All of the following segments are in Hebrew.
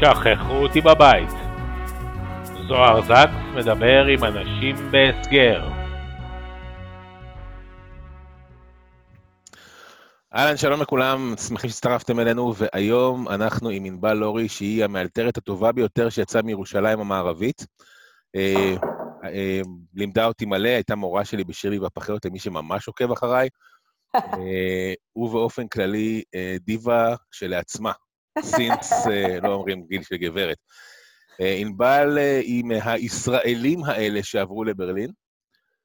שכחו אותי בבית. זוהר זקס מדבר עם אנשים בהסגר. אהלן, שלום לכולם, שמחים שהצטרפתם אלינו, והיום אנחנו עם ענבל לורי, שהיא המאלתרת הטובה ביותר שיצאה מירושלים המערבית. אה, אה, לימדה אותי מלא, הייתה מורה שלי בשירלי והפחיות, למי שממש עוקב אחריי. אה, ובאופן כללי, דיבה שלעצמה, סינס, אה, לא אומרים גיל של גברת. אה, ענבל אה, היא מהישראלים האלה שעברו לברלין.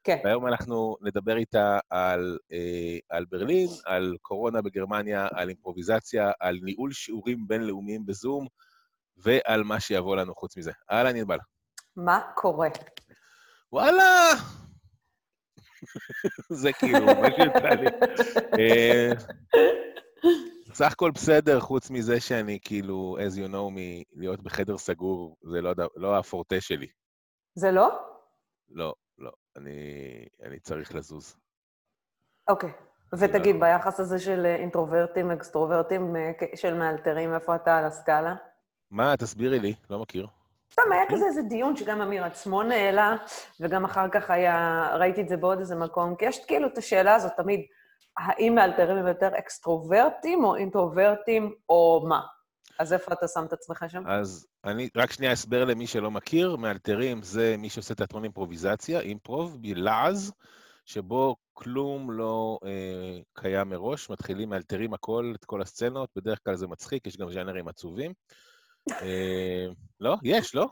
כן. והיום אנחנו נדבר איתה על, אה, על ברלין, על קורונה בגרמניה, על אימפרוביזציה, על ניהול שיעורים בינלאומיים בזום, ועל מה שיבוא לנו חוץ מזה. אהלן, ענבל. מה קורה? וואלה! זה כאילו, מה שיצא לי. סך הכל בסדר, חוץ מזה שאני כאילו, as you know, מלהיות בחדר סגור, זה לא, לא הפורטה שלי. זה לא? לא, לא, אני, אני צריך לזוז. אוקיי. ותגיד, ביחס הזה של אינטרוברטים, אקסטרוברטים, אה, של מאלתרים, איפה אתה על הסקאלה? מה, תסבירי לי, לא מכיר. סתם, היה כזה איזה דיון שגם אמיר עצמון העלה, וגם אחר כך היה, ראיתי את זה בעוד איזה מקום, כי יש כאילו את השאלה הזאת תמיד, האם מאלתרים הם יותר אקסטרוברטים או אינטרוברטים, או מה? אז איפה אתה שם את עצמך שם? אז אני, רק שנייה אסבר למי שלא מכיר, מאלתרים זה מי שעושה תיאטרון אימפרוביזציה, אימפרוב, בלעז, שבו כלום לא אה, קיים מראש, מתחילים, מאלתרים הכל, את כל הסצנות, בדרך כלל זה מצחיק, יש גם ז'אנרים עצובים. אה, לא? יש, לא?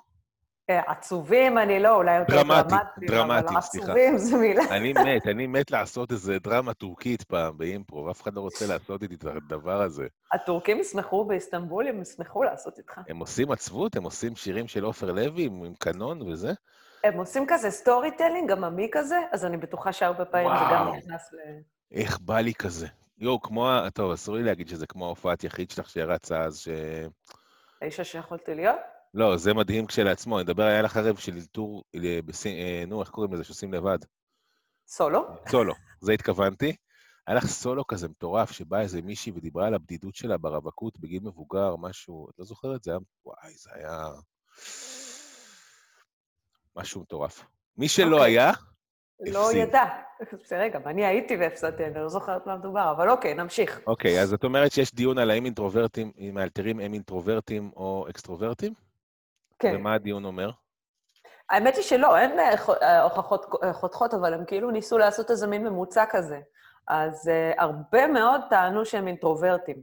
עצובים אני לא, אולי יותר דרמטי, דרמטיים, דרמטי, אבל סליחה. עצובים זה מילה. אני מת, אני מת לעשות איזה דרמה טורקית פעם ב improv, אף אחד לא רוצה לעשות איתי את הדבר הזה. הטורקים ישמחו באיסטנבול, הם ישמחו לעשות איתך. הם עושים עצבות, הם עושים שירים של עופר לוי עם, עם קנון וזה. הם עושים כזה storytelling, עממי כזה, אז אני בטוחה שהרבה פעמים זה גם. נכנס ל... איך בא לי כזה. יואו, כמו, ה- טוב, אסור לי להגיד שזה כמו ההופעת יחיד שלך שרצה אז, ש... האישה שיכולתי להיות. לא, זה מדהים כשלעצמו, אני מדבר, היה לך ערב של אלתור, אה, אה, נו, איך קוראים לזה, שעושים לבד? סולו. סולו, זה התכוונתי. היה לך סולו כזה מטורף, שבא איזה מישהי ודיברה על הבדידות שלה ברווקות בגיל מבוגר, משהו, את לא זוכרת? זה היה, וואי, זה היה... משהו מטורף. מי שלא אוקיי. היה, לא הפסיד. ידע. בסדר, גם אני הייתי והפסדתי, אני לא זוכרת מה מדובר, אבל אוקיי, נמשיך. אוקיי, אז את אומרת שיש דיון על האם אינטרוברטים, אם מאלתרים הם אינטרוברטים או אקסטרוברטים? כן. ומה הדיון אומר? האמת היא שלא, אין אה, אה, הוכחות אה, חותכות, אבל הם כאילו ניסו לעשות איזה מין ממוצע כזה. אז uh, הרבה מאוד טענו שהם אינטרוברטים.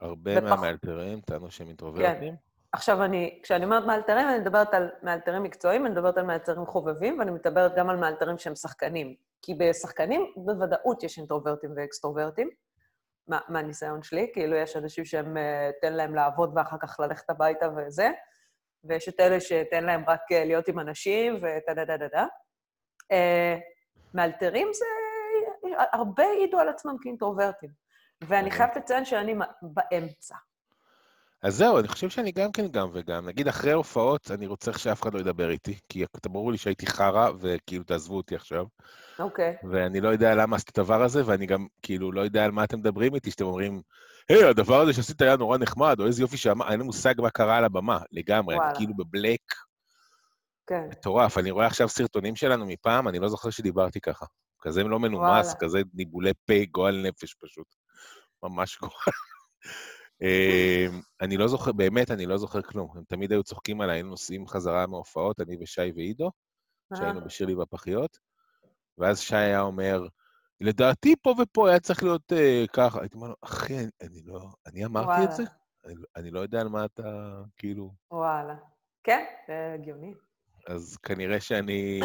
הרבה ופח- מהמאלתרים טענו שהם אינטרוברטים. עכשיו, אני, כשאני אומרת מאלתרים, אני מדברת על מאלתרים מקצועיים, אני מדברת על מאלתרים חובבים, ואני מדברת גם על מאלתרים שהם שחקנים. כי בשחקנים בוודאות יש אינטרוברטים ואקסטרוברטים, מה, מהניסיון שלי, כאילו יש אנשים שהם, אה, תן להם לעבוד ואחר כך ללכת הביתה וזה, ויש את אלה שתן להם רק אה, להיות עם אנשים וטה דה דה דה דה. אה, מאלתרים זה... הרבה העידו על עצמם כאינטרוברטים. ואני אוקיי. חייבת לציין שאני באמצע. אז זהו, אני חושב שאני גם כן גם וגם. נגיד, אחרי הופעות, אני רוצה שאף אחד לא ידבר איתי, כי אתה ברור לי שהייתי חרא, וכאילו, תעזבו אותי עכשיו. אוקיי. ואני לא יודע למה עשית את הדבר הזה, ואני גם, כאילו, לא יודע על מה אתם מדברים איתי, שאתם אומרים, היי, הדבר הזה שעשית היה נורא נחמד, או איזה יופי שאמר, אין לי מושג מה קרה על הבמה, לגמרי, אני וואלה. כאילו בבלק כן. מטורף. אני רואה עכשיו סרטונים שלנו מפעם, אני לא זוכר שדיברתי ככה. כזה לא מנומס, וואלה. כזה ניבולי פה, גועל נפש פשוט. ממש גועל. אני לא זוכר, באמת, אני לא זוכר כלום. הם תמיד היו צוחקים עליי, היינו נוסעים חזרה מההופעות, אני ושי ועידו, שהיינו אה, בשירלי והפחיות, ואז שי היה אומר, לדעתי פה ופה היה צריך להיות אה, ככה. הייתי אומר לו, אחי, אני, אני לא, אני אמרתי את זה? וואלה. אני, אני לא יודע על מה אתה, כאילו... וואלה. כן, זה הגיוני. אז כנראה שאני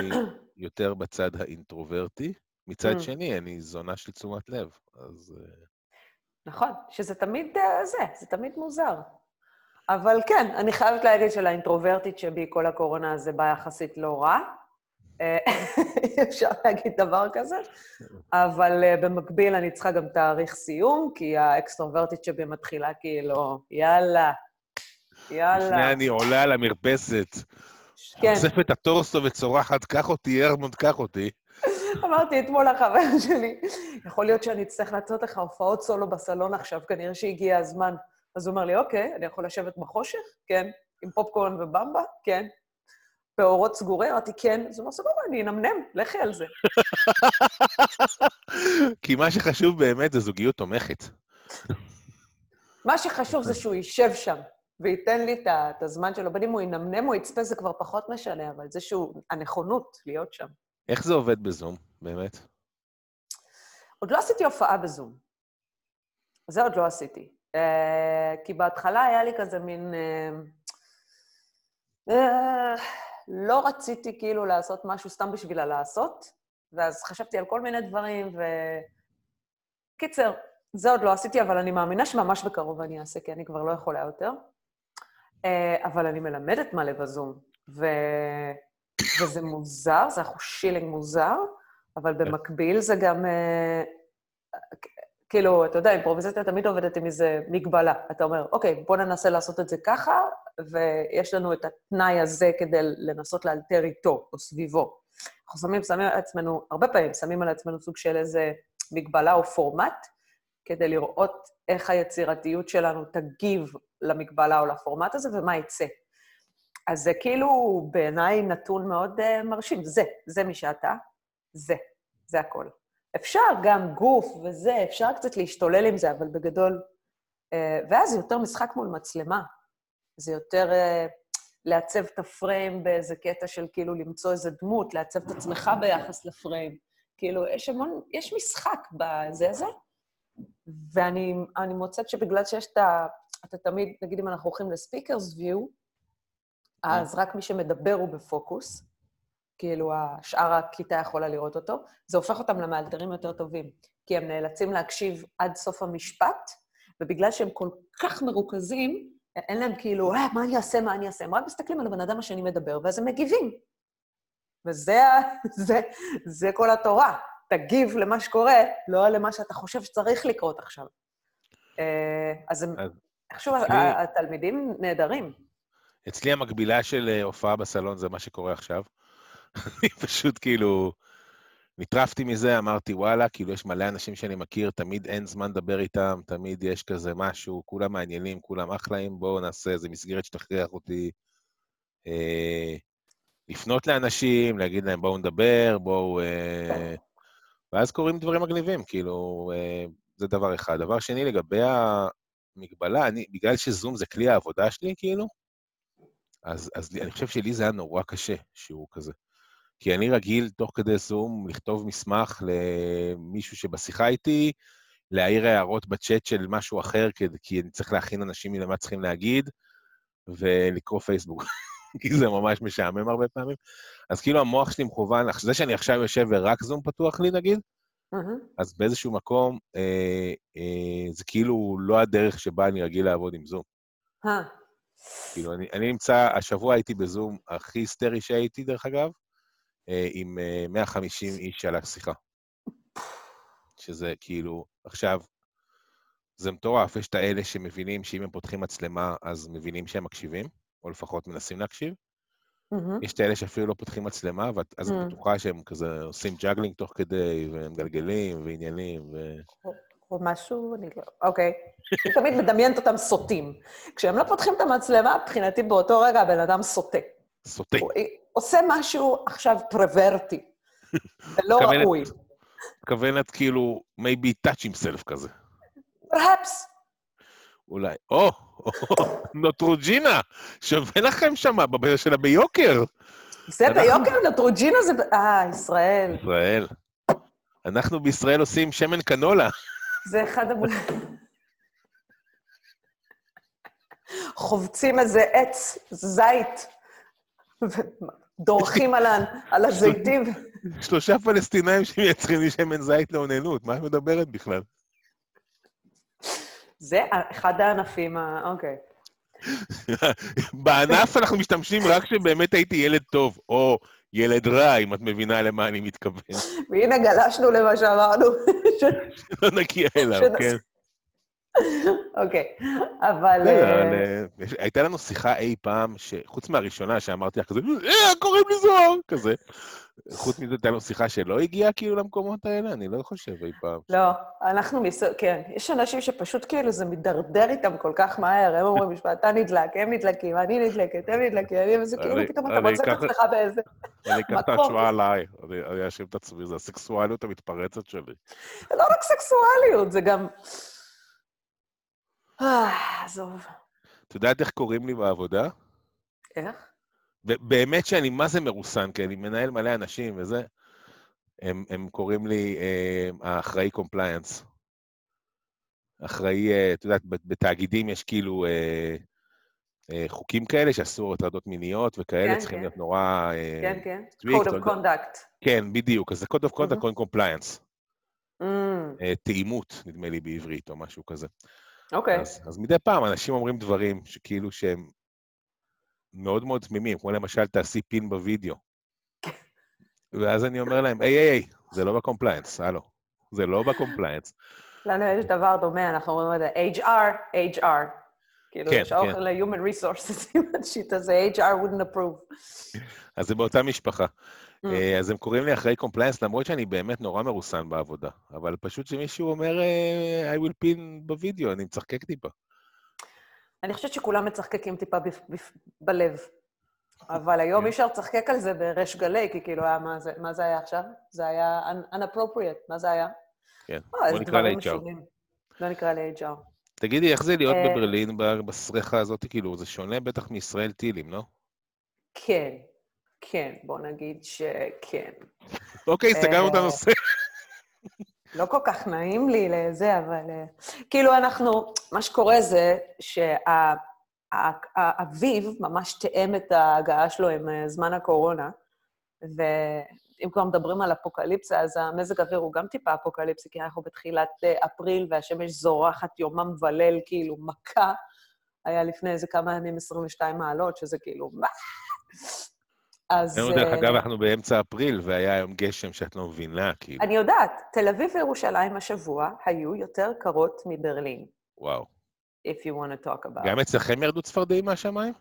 יותר בצד האינטרוברטי. מצד Mm. שני, אני זונה של תשומת לב, אז... נכון, שזה תמיד אה, זה, זה תמיד מוזר. אבל כן, אני חייבת להגיד שלאינטרוברטית שבי כל הקורונה הזה בא יחסית לא רע. אה, אפשר להגיד דבר כזה, אבל אה, במקביל אני צריכה גם תאריך סיום, כי האקסטרוברטית שבי מתחילה כאילו, יאללה, יאללה. לפני אני עולה על המרפסת, כן, אוספת את הטורסו וצורחת, קח אותי, ארמונד, קח אותי. אמרתי אתמול לחבר שלי, יכול להיות שאני אצטרך לעשות לך הופעות סולו בסלון עכשיו, כנראה שהגיע הזמן. אז הוא אומר לי, אוקיי, אני יכול לשבת בחושך? כן. עם פופקורן ובמבה? כן. באורות סגורים? אמרתי, כן. אז הוא אומר, סבבה, אני אנמנם, לכי על זה. כי מה שחשוב באמת זה זוגיות תומכת. מה שחשוב זה שהוא יישב שם וייתן לי את הזמן שלו, בין אם הוא ינמנם או יצפה, זה כבר פחות משנה, אבל זה שהוא, הנכונות להיות שם. איך זה עובד בזום, באמת? עוד לא עשיתי הופעה בזום. זה עוד לא עשיתי. אה, כי בהתחלה היה לי כזה מין... אה, אה, לא רציתי כאילו לעשות משהו סתם בשביל הלעשות, ואז חשבתי על כל מיני דברים, ו... קיצר, זה עוד לא עשיתי, אבל אני מאמינה שממש בקרוב אני אעשה, כי אני כבר לא יכולה יותר. אה, אבל אני מלמדת מלא בזום, ו... וזה מוזר, זה אחושילינג מוזר, אבל במקביל זה גם... אה, כאילו, אתה יודע, אימפרוביזציה תמיד עובדת עם איזה מגבלה. אתה אומר, אוקיי, בוא ננסה לעשות את זה ככה, ויש לנו את התנאי הזה כדי לנסות לאלתר איתו או סביבו. אנחנו שמים, שמים על עצמנו, הרבה פעמים שמים על עצמנו סוג של איזה מגבלה או פורמט, כדי לראות איך היצירתיות שלנו תגיב למגבלה או לפורמט הזה ומה יצא. אז זה כאילו בעיניי נתון מאוד uh, מרשים. זה, זה מי שאתה, זה, זה הכל. אפשר גם גוף וזה, אפשר קצת להשתולל עם זה, אבל בגדול... Uh, ואז זה יותר משחק מול מצלמה. זה יותר uh, לעצב את הפריים באיזה קטע של כאילו למצוא איזה דמות, לעצב את עצמך ביחס לפריים. כאילו, יש המון, יש משחק בזה הזה, ואני אני מוצאת שבגלל שיש את ה... אתה תמיד, נגיד אם אנחנו הולכים לספיקרס ויו, אז רק מי שמדבר הוא בפוקוס, כאילו השאר הכיתה יכולה לראות אותו, זה הופך אותם למאלתרים יותר טובים, כי הם נאלצים להקשיב עד סוף המשפט, ובגלל שהם כל כך מרוכזים, אין להם כאילו, אה, מה אני אעשה, מה אני אעשה? הם רק מסתכלים על הבן אדם השני מדבר, ואז הם מגיבים. וזה זה, זה כל התורה. תגיב למה שקורה, לא למה שאתה חושב שצריך לקרות עכשיו. אה, אז הם, אז איכשהו התלמידים נהדרים. אצלי המקבילה של אה, הופעה בסלון זה מה שקורה עכשיו. אני פשוט כאילו נטרפתי מזה, אמרתי, וואלה, כאילו יש מלא אנשים שאני מכיר, תמיד אין זמן לדבר איתם, תמיד יש כזה משהו, כולם מעניינים, כולם אחלאים, בואו נעשה איזה מסגרת שתכריח אותי אה, לפנות לאנשים, להגיד להם, בואו נדבר, בואו... אה... ואז קורים דברים מגניבים, כאילו, אה, זה דבר אחד. דבר שני, לגבי המגבלה, אני, בגלל שזום זה כלי העבודה שלי, כאילו, אז, אז אני חושב שלי זה היה נורא קשה, שהוא כזה. כי אני רגיל, תוך כדי זום, לכתוב מסמך למישהו שבשיחה איתי, להעיר הערות בצ'אט של משהו אחר, כי, כי אני צריך להכין אנשים למה צריכים להגיד, ולקרוא פייסבוק. כי זה ממש משעמם הרבה פעמים. אז כאילו המוח שלי מכוון, זה שאני עכשיו יושב ורק זום פתוח לי, נגיד, מהמם. אז באיזשהו מקום, אה, אה, זה כאילו לא הדרך שבה אני רגיל לעבוד עם זום. כאילו, אני, אני נמצא, השבוע הייתי בזום הכי היסטרי שהייתי, דרך אגב, אה, עם אה, 150 איש על השיחה. שזה כאילו, עכשיו, זה מטורף, יש את האלה שמבינים שאם הם פותחים מצלמה, אז מבינים שהם מקשיבים, או לפחות מנסים להקשיב. מהמם. יש את האלה שאפילו לא פותחים מצלמה, ואז את Mm. בטוחה שהם כזה עושים juggling תוך כדי, והם מגלגלים, ועניינים, ו... או משהו, אני לא... אוקיי. אני תמיד מדמיינת אותם סוטים. כשהם לא פותחים את המצלמה, מבחינתי באותו רגע הבן אדם סוטה. סוטה. הוא עושה משהו עכשיו פרוורטי, ולא ראוי. מתכוונת כאילו, maybe touch himself כזה. פרהפס. אולי. או, נוטרוג'ינה, שווה לכם שם, בבעיה שלה ביוקר. זה ביוקר, נטרוג'ינה זה... אה, ישראל. ישראל. אנחנו בישראל עושים שמן קנולה. זה אחד המ... חובצים איזה עץ, זית, ה- על הזיתים. שלושה פלסטינאים שמייצרים לי שמן זית לאוננות, מה את מדברת בכלל? זה אחד הענפים ה... אוקיי. בענף אנחנו משתמשים רק כשבאמת הייתי ילד טוב, או ילד רע, אם את מבינה למה אני מתכוון. והנה גלשנו למה שאמרנו. ש- לא נגיע אליו, כן. אוקיי, אבל... בסדר, אה, אה, הייתה לנו שיחה אי פעם, שחוץ מהראשונה שאמרתי לך כזה, אה, קוראים לי זוהר, כזה. חוץ מזה, הייתה לנו שיחה שלא הגיעה כאילו למקומות האלה? אני לא חושב אי פעם. לא, אנחנו מס... כן, יש אנשים שפשוט כאילו זה מידרדר איתם כל כך מהר, הם אומרים משפט, אתה נדלק, הם נדלקים, אני נדלקת, הם נדלקים, אני... וזה כאילו פתאום אתה מוצא את עצמך באיזה... אני אקח את מקום. ההשוואה עליי, אני אני אאשים את עצמי, זה הסקסואליות המתפרצת שלי. זה לא רק סקסואליות, זה גם... אה, עזוב. את יודעת איך קוראים לי בעבודה? איך? ב- באמת שאני מה זה מרוסן, כי אני מנהל מלא אנשים וזה. הם, הם קוראים לי אה, האחראי compliance. אחראי, אה, את יודעת, בתאגידים יש כאילו אה, אה, חוקים כאלה שאסור הטרדות מיניות וכאלה, כן, צריכים כן. להיות נורא... אה, כן, כן. Code of conduct. כן, בדיוק. אז זה code of conduct מהמם. קוראים compliance. Mm, תאימות, נדמה לי בעברית, או משהו כזה. אוקיי. אז, אז מדי פעם אנשים אומרים דברים שכאילו שהם מאוד מאוד תמימים, כמו למשל, תעשי pin בווידאו. ואז אני אומר להם, היי, היי, היי, זה לא ב compliance, הלו. זה לא ב compliance. לנו יש דבר דומה, אנחנו אומרים את זה HR, HR. כאילו, כן, יש האוכל כן. ל-human resources ה shit הזה, HR wouldn't approve. אז זה באותה משפחה. Mm. אה, אז הם קוראים לי אחראי compliance, למרות שאני באמת נורא מרוסן בעבודה. אבל פשוט שמישהו אומר, אה, I will pin בווידאו, אני מצחקק טיפה. אני חושבת שכולם מצחקקים טיפה בפ- בפ- בלב. אבל היום כן. אי אפשר לצחקק על זה בריש גלי, כי כאילו, היה, מה, זה, מה זה היה עכשיו? זה היה un- unappropriate, מה זה היה? כן, אה, בוא נקרא ל-HR. לא נקרא ל-HR. תגידי, איך זה להיות אה, בברלין ב- בסרחה הזאת? כאילו, זה שונה בטח מישראל טילים, לא? כן, כן, בוא נגיד שכן. אוקיי, סגרנו את אה, הנושא. לא כל כך נעים לי לזה, אבל... אה, כאילו, אנחנו, מה שקורה זה שהאביב ממש תאם את ההגעה שלו עם אה, זמן הקורונה, ואם כבר מדברים על אפוקליפסה, אז המזג האוויר הוא גם טיפה אפוקליפסי, כי אנחנו בתחילת אה, אפריל והשמש זורחת יומם וליל, כאילו, מכה. היה לפני איזה כמה ימים 22 מעלות, שזה כאילו, מה? אז... היום, דרך אה, אגב, אנחנו באמצע אפריל, והיה היום גשם שאת לא מבינה, כאילו, אני יודעת, תל אביב וירושלים השבוע היו יותר קרות מברלין, וואו. if you want to talk about. גם אצלכם ירדו צפרדעים מהשמיים?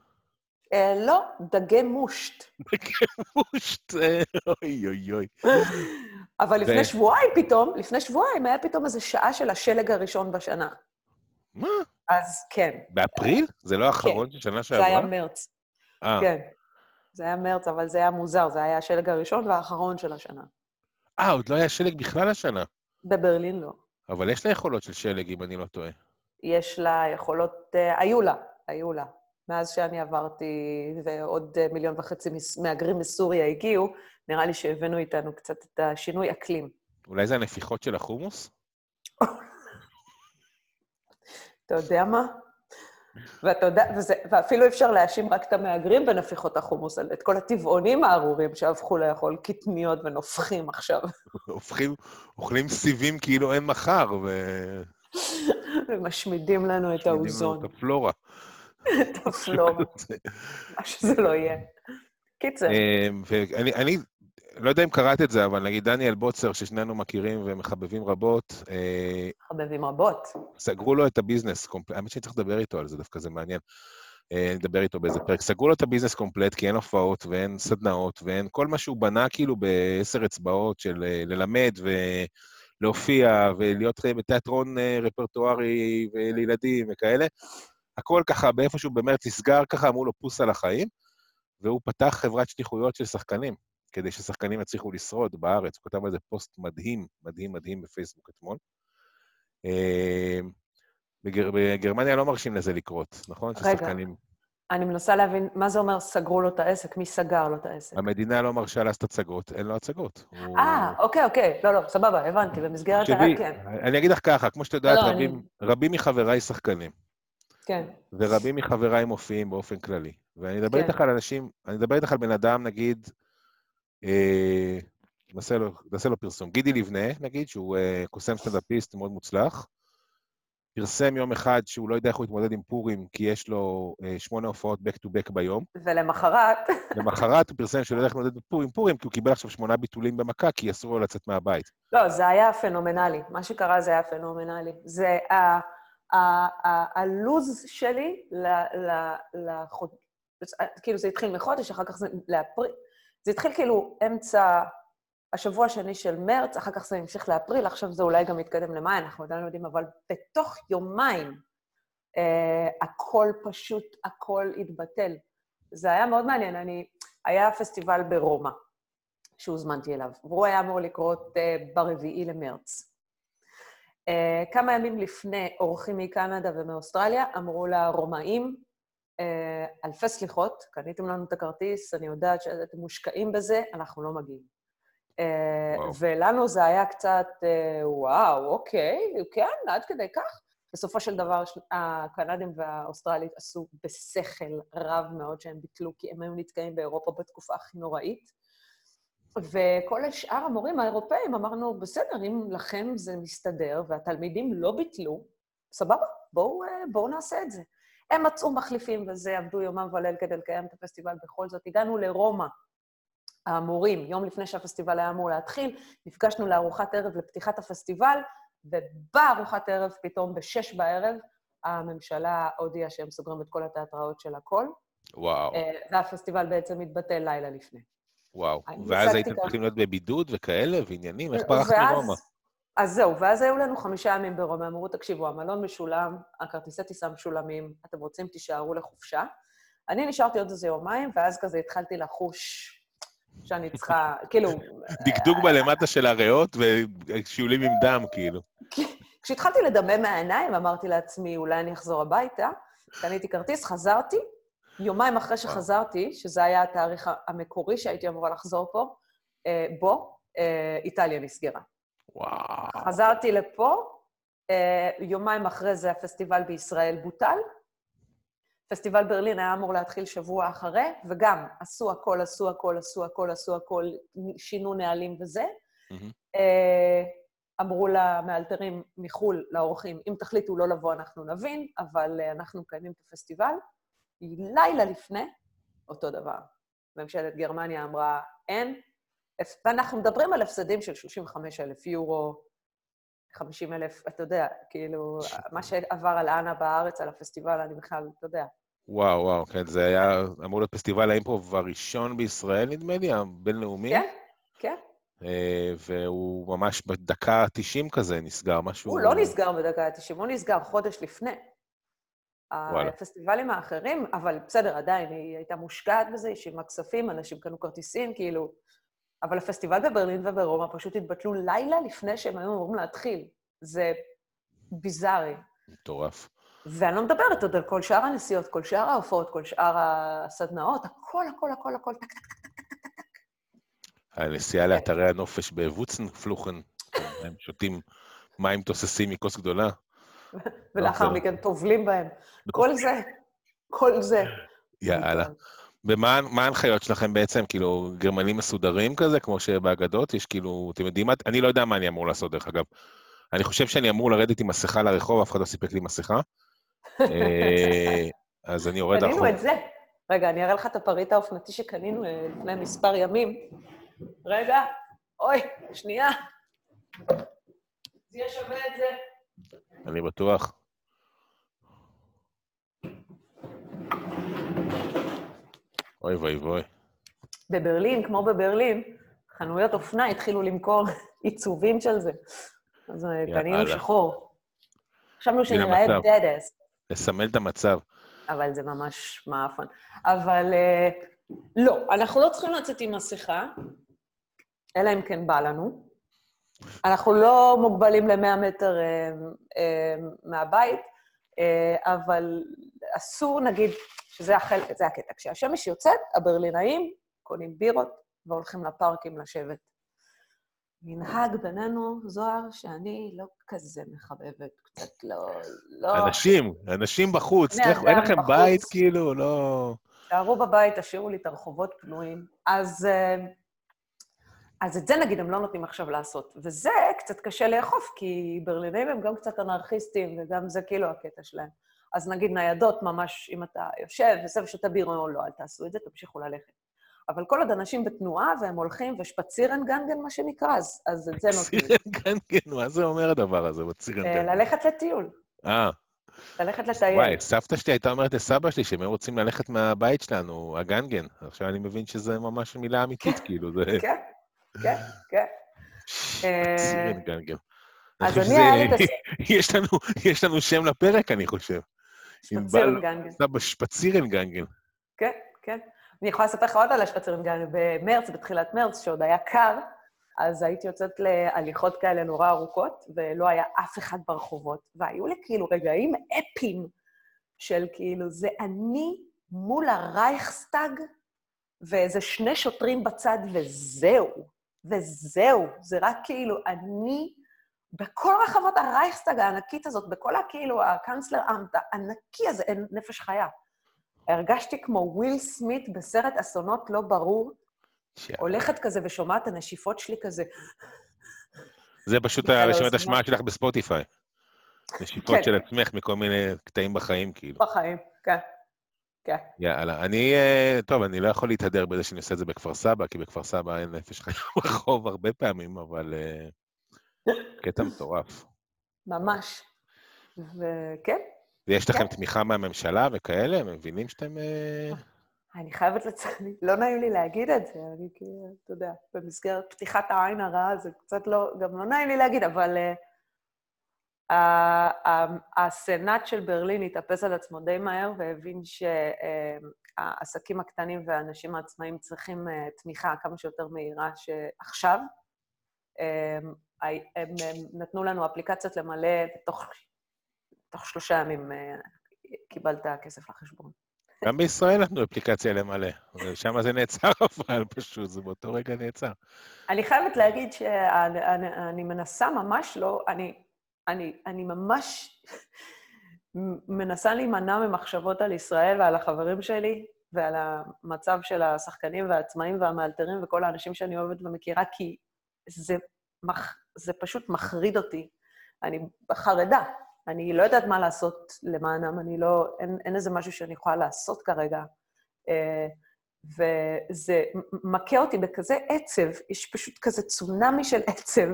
אה, לא, דגי מושט. כמושט, אה, אוי אוי אוי. אבל לפני שבועיים פתאום, לפני שבועיים היה פתאום איזו שעה של השלג הראשון בשנה. מה? אז כן, באפריל? זה לא האחרון של שנה זה היה שעברה? מרץ. כן. זה היה מרץ, אבל זה היה מוזר, זה היה השלג הראשון והאחרון של השנה. אה, עוד לא היה שלג בכלל השנה. בברלין לא. אבל יש לה יכולות של שלג, אם אני לא טועה. יש לה יכולות, אה, היו לה, היו לה. מאז שאני עברתי ועוד אה, מיליון וחצי מהגרים מסוריה הגיעו, נראה לי שהבאנו איתנו קצת את השינוי אקלים. אולי זה הנפיחות של החומוס? אתה יודע מה? ואתה יודע, וזה, ואפילו אפשר להאשים רק את המהגרים בנפיחות החומוס, את כל הטבעונים הארורים שהפכו לאכול קטניות ונופחים עכשיו, הופכים, אוכלים סיבים כאילו אין מחר, ו... ומשמידים לנו את משמידים לנו האוזון, את הפלורה. את הפלורה, מה שזה לא יהיה. קיצר, אה, ואני אני לא יודע אם קראת את זה, אבל נגיד דניאל בוצר, ששנינו מכירים ומחבבים רבות, אה, חבבים רבות. סגרו לו את ה business קומפלט, האמת שאני צריך לדבר איתו על זה, דווקא זה מעניין. אה, נדבר איתו באיזה פרק. סגרו לו את ה business קומפלט, כי אין הופעות ואין סדנאות ואין כל מה שהוא בנה כאילו בעשר אצבעות של אה, ללמד ולהופיע ולהיות אה, בתיאטרון אה, רפרטוארי לילדים וכאלה. הכל ככה באיפשהו במרץ נסגר, ככה אמרו לו פוס על החיים, והוא פתח חברת שליחויות של שחקנים, כדי ששחקנים יצליחו לשרוד בארץ. הוא כתב על זה פוסט מדהים, מדהים, מדהים בפייסבוק אתמול. אה, בגר... בגרמניה לא מרשים לזה לקרות, נכון? רגע. ששחקנים... אני מנסה להבין, מה זה אומר סגרו לו את העסק? מי סגר לו את העסק? המדינה לא מרשה לעשות הצגות, אין לו הצגות. הוא- אה, אוקיי, אוקיי. לא, לא, סבבה, הבנתי, במסגרת ה... כן, אני אגיד לך ככה, כמו שאת יודעת, לא, רבים, רבים מחבריי שחקנים, כן. ורבים מחבריי מופיעים באופן כללי. ואני אדבר כן. איתך על אנשים, אני אדבר איתך על בן אדם, נגיד, נעשה לו, נעשה לו פרסום. גידי לבנה, נגיד, שהוא אה, קוסם סטנדאפיסט מאוד מוצלח, פרסם יום אחד שהוא לא יודע איך הוא יתמודד עם פורים, כי יש לו אה, שמונה הופעות back to back ביום. ולמחרת, למחרת הוא פרסם שהוא לא יודע איך להתמודד עם פורים, כי הוא קיבל עכשיו שמונה ביטולים במכה, כי אסור לו לצאת מהבית. לא, זה היה פנומנלי. מה שקרה זה היה פנומנלי. זה. הלוז שלי לחוד... כאילו, זה התחיל מחודש, אחר כך זה לאפריל. זה התחיל כאילו אמצע השבוע השני של מרץ, אחר כך זה המשיך לאפריל, עכשיו זה אולי גם יתקדם למאי, אנחנו עדיין לא יודעים, אבל בתוך יומיים אה, הכל פשוט, הכל התבטל. זה היה מאוד מעניין. אני, היה פסטיבל ברומא, שהוזמנתי אליו, והוא היה אמור לקרות אה, ברביעי למרץ. Uh, כמה ימים לפני, אורחים מקנדה ומאוסטרליה אמרו לרומאים, אלפי סליחות, קניתם לנו את הכרטיס, אני יודעת שאתם מושקעים בזה, אנחנו לא מגיעים. Uh, ולנו זה היה קצת, uh, וואו, אוקיי, כן, עד כדי כך. בסופו של דבר, הקנדים והאוסטרלית עשו בשכל רב מאוד שהם ביטלו, כי הם היו נתקעים באירופה בתקופה הכי נוראית. וכל שאר המורים האירופאים אמרנו, בסדר, אם לכם זה מסתדר והתלמידים לא ביטלו, סבבה, בואו, אה, בואו נעשה את זה. הם מצאו מחליפים וזה, עבדו יומם וליל כדי לקיים את הפסטיבל בכל זאת. הגענו לרומא, המורים, יום לפני שהפסטיבל היה אמור להתחיל, נפגשנו לארוחת ערב לפתיחת הפסטיבל, ובארוחת ערב, פתאום בשש בערב, הממשלה הודיעה שהם סוגרים את כל התיאטראות של הכל. וואו. אה, והפסטיבל בעצם התבטל לילה לפני. וואו, ואז הייתם צריכים להיות בבידוד וכאלה, ועניינים? איך ברחת מרומא? אז זהו, ואז היו לנו חמישה ימים ברומא, אמרו, תקשיבו, המלון משולם, הכרטיסי טיסה משולמים, אתם רוצים, תישארו לחופשה. אני נשארתי עוד איזה יומיים, ואז כזה התחלתי לחוש שאני צריכה, כאילו... דקדוק בלמטה של הריאות ושיעולים עם דם, כאילו. כשהתחלתי לדמם מהעיניים, אמרתי לעצמי, אולי אני אחזור הביתה, קניתי כרטיס, חזרתי, יומיים אחרי שחזרתי, שזה היה התאריך המקורי שהייתי אמורה לחזור פה, אה, בו, אה, איטליה נסגרה. וואו. חזרתי לפה, אה, יומיים אחרי זה הפסטיבל בישראל בוטל. פסטיבל ברלין היה אמור להתחיל שבוע אחרי, וגם עשו הכל, עשו הכל, עשו הכל, עשו הכל, שינו נהלים וזה. Mm-hmm. אמרו למאלתרים מחו"ל, לאורחים, אם תחליטו לא לבוא, אנחנו נבין, אבל אנחנו מקיימים את הפסטיבל. לילה לפני, אותו דבר. ממשלת גרמניה אמרה, אין, ואנחנו מדברים על הפסדים של 35 אלף יורו, 50 אלף, אתה יודע, כאילו, מה שעבר על אנה בארץ, על הפסטיבל, אני בכלל, אתה יודע. וואו, וואו, כן, זה היה אמור להיות פסטיבל האימפרוב הראשון בישראל, נדמה לי, הבינלאומי. כן, כן. אה, והוא ממש בדקה ה-90 כזה נסגר, משהו... הוא לא נסגר בדקה ה-90, הוא נסגר חודש לפני. הפסטיבלים האחרים, אבל בסדר, עדיין, היא הייתה מושקעת בזה, היא שילמה כספים, אנשים קנו כרטיסים, כאילו... אבל הפסטיבל בברלין וברומא פשוט התבטלו לילה לפני שהם היו אמורים להתחיל. זה ביזארי. מטורף. ואני לא מדברת עוד על כל שאר הנסיעות, כל שאר ההופעות, כל שאר הסדנאות, הכל, הכל, הכל, הכל, טק, טק, טק, טק, טק, טק. הנסיעה לאתרי הנופש בווצנפלוכן, הם שותים מים תוססים מכוס גדולה. ולאחר מכן טובלים בהם. כל זה, כל זה. יאללה. ומה ההנחיות שלכם בעצם? כאילו, גרמנים מסודרים כזה, כמו שבאגדות? יש כאילו, אתם יודעים מה? אני לא יודע מה אני אמור לעשות, דרך אגב. אני חושב שאני אמור לרדת עם מסכה לרחוב, אף אחד לא סיפק לי מסכה. אה, אז אני יורד לרחוב. קנינו את זה. רגע, אני אראה לך את הפריט האופנתי שקנינו אה, לפני מספר ימים. רגע, אוי, שנייה. זה יהיה שווה את זה. אני בטוח. אוי ואי ואי. בברלין, כמו בברלין, חנויות אופנה התחילו למכור עיצובים של זה. אז אה, קנינו שחור. חשבנו שנראה דדס. לסמל את המצב. אבל זה ממש מאפן. אבל אה, לא, אנחנו לא צריכים לצאת עם מסכה, אלא אם כן בא לנו. אנחנו לא מוגבלים ל-100 מטר אה, מהבית, אבל אסור, נגיד, שזה החל, זה הקטע. כשהשמש יוצאת, הברלינאים קונים בירות והולכים לפארקים לשבת. מנהג בינינו, זוהר, שאני לא כזה מחבבת, קצת לא... לא... אנשים, אנשים בחוץ, אין לכם בחוץ. בית, כאילו, לא... תשארו בבית, תשאירו לי את הרחובות פנויים. אז... אז את זה נגיד הם לא נותנים עכשיו לעשות. וזה קצת קשה לאכוף, כי ברלינאים הם גם קצת אנרכיסטים, וגם זה כאילו הקטע שלהם. אז נגיד ניידות, ממש, אם אתה יושב וזה ושותה בירה או לא, אל תעשו את זה, תמשיכו ללכת. אבל כל עוד אנשים בתנועה והם הולכים, ושפצירן גנגן, מה שנקרא, אז, אז את זה נותנים. פצירן גנגן, מה זה אומר הדבר הזה, פצירן גנגן? ללכת לטיול. אה, ללכת לטייל. וואי, סבתא שלי הייתה אומרת לסבא שלי שהם רוצים ללכת מהבית שלנו, הגנגן. עכשיו אני מבין שזה ממש מילה אמיתית, כאילו, זה... כן, כן, כן. אה, צירן גנגן. אז אני, לי את לנו- יש לנו שם לפרק, אני חושב. ה spazieren gegangen. סבא spazieren gegangen. כן, כן. אני יכולה לספר לך עוד על ה spazieren gegangen. במרץ, בתחילת מרץ, שעוד היה קר, אז הייתי יוצאת להליכות כאלה נורא ארוכות, ולא היה אף אחד ברחובות. והיו לי כאילו רגעים אפיים של כאילו, זה אני מול הרייכסטאג, ואיזה שני שוטרים בצד, וזהו. וזהו. זה רק כאילו, אני... בכל רחבות הרייכסטאג הענקית הזאת, בכל הכאילו, ה Kanzleramt הענקי הזה, אין נפש חיה. הרגשתי כמו וויל סמית בסרט אסונות לא ברור, הולכת כזה ושומעת את הנשיפות שלי כזה, זה פשוט הרשימת. השמעה שלך בספוטיפיי. נשיפות כן. של עצמך מכל מיני קטעים בחיים, כאילו. בחיים, כן. כן. יאללה, אני, אה, טוב, אני לא יכול להתהדר בזה שאני עושה את זה בכפר סבא, כי בכפר סבא אין נפש חיה ברחוב הרבה פעמים, אבל אה, קטע מטורף. ממש. וכן, ויש לכם כן. תמיכה מהממשלה וכאלה? הם מבינים שאתם... אה, אני חייבת לציין, לא נעים לי להגיד את זה, אני כאילו, אתה יודע, במסגרת פתיחת העין הרעה, זה קצת לא, גם לא נעים לי להגיד, אבל uh, הסנאט של ברלין התאפס על עצמו די מהר והבין שהעסקים הקטנים והאנשים העצמאיים צריכים תמיכה כמה שיותר מהירה שעכשיו. הם, נתנו לנו אפליקציות למלא, ותוך תוך שלושה ימים uh, קיבלת כסף לחשבון. גם בישראל נתנו אפליקציה למלא, שם זה נעצר אבל פשוט, זה באותו רגע נעצר. אני חייבת להגיד שאני אני, אני מנסה ממש לא, אני, אני, אני ממש מנסה להימנע ממחשבות על ישראל ועל החברים שלי ועל המצב של השחקנים והעצמאים והמאלתרים וכל האנשים שאני אוהבת ומכירה, כי זה, מח, זה פשוט מחריד אותי. אני חרדה, אני לא יודעת מה לעשות למענם, אני לא, אין, אין איזה משהו שאני יכולה לעשות כרגע. אה, וזה מכה אותי בכזה עצב, יש פשוט כזה צונאמי של עצב.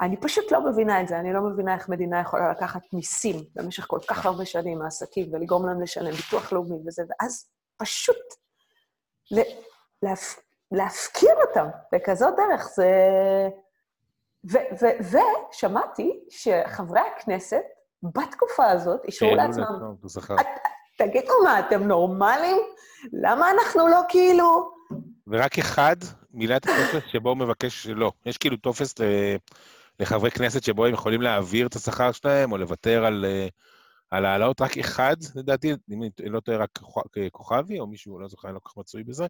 אני פשוט לא מבינה את זה, אני לא מבינה איך מדינה יכולה לקחת מיסים במשך כל כך הרבה שנים מהעסקים ולגרום להם לשלם ביטוח לאומי וזה, ואז פשוט להפ... להפקיר אותם בכזאת דרך. זה... ושמעתי שחברי הכנסת בתקופה הזאת אישרו לעצמם... תגידו מה, אתם נורמלים? למה אנחנו לא כאילו... ורק אחד מילא את הטופס שבו הוא מבקש שלא. יש כאילו טופס לחברי כנסת שבו הם יכולים להעביר את השכר שלהם, או לוותר על, על העלאות, רק אחד, לדעתי, אם אני לא טועה, רק כוכבי, או מישהו, לא זוכר, אני לא כל כך מצוי בזה.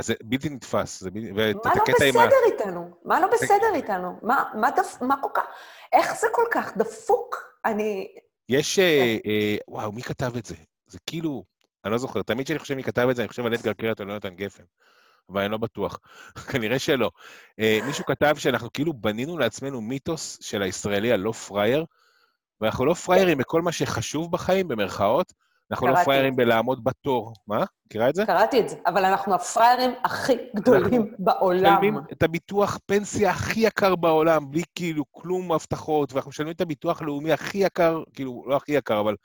זה בלתי נתפס. זה בלתי... מה לא בסדר ה... איתנו? מה לא בסדר איתנו? מה, מה, דפ... מה כל כך... איך זה כל כך דפוק? אני... יש... אה, אה, וואו, מי כתב את זה? זה כאילו... אני לא זוכר, תמיד כשאני חושב מי כתב את זה, אני חושב על אדגר קרת או לא יונתן גפן. אבל אני לא בטוח. כנראה שלא. אה, מישהו כתב שאנחנו כאילו בנינו לעצמנו מיתוס של הישראלי הלא פראייר, ואנחנו לא פראיירים בכל מה שחשוב בחיים, במרכאות, אנחנו לא פראיירים בלעמוד בתור. מה? מכירה את זה? קראתי את זה, אבל אנחנו הפראיירים הכי גדולים בעולם. משלמים את הביטוח פנסיה הכי יקר בעולם, בלי כאילו כלום הבטחות, ואנחנו משלמים את הביטוח הלאומי הכי יקר, כאילו, לא הכי יקר, אבל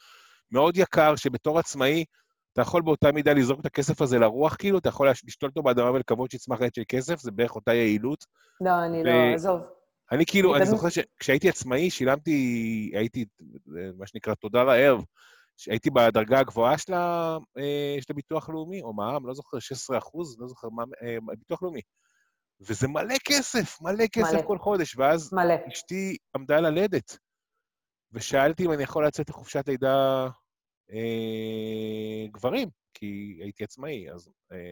מאוד יקר, שבתור עצמאי, אתה יכול באותה מידה לזרוק את הכסף הזה לרוח, כאילו, אתה יכול לשתול אותו באדמה ולקוות שיצמח עץ של כסף, זה בערך אותה יעילות. לא, אני ו... לא, עזוב. אני כאילו, אני זוכר שכשהייתי עצמאי, שילמתי, הייתי, מה שנקרא, תודה לערב, הייתי בדרגה הגבוהה של, ה, של הביטוח לאומי, או מע"מ, לא זוכר, 16 אחוז, לא זוכר מה, ביטוח לאומי. וזה מלא כסף, מלא כסף מלא. כל חודש, ואז מלא. אשתי עמדה ללדת, ושאלתי אם אני יכול לצאת לחופשת לידה אה, גברים, כי הייתי עצמאי, אז אה,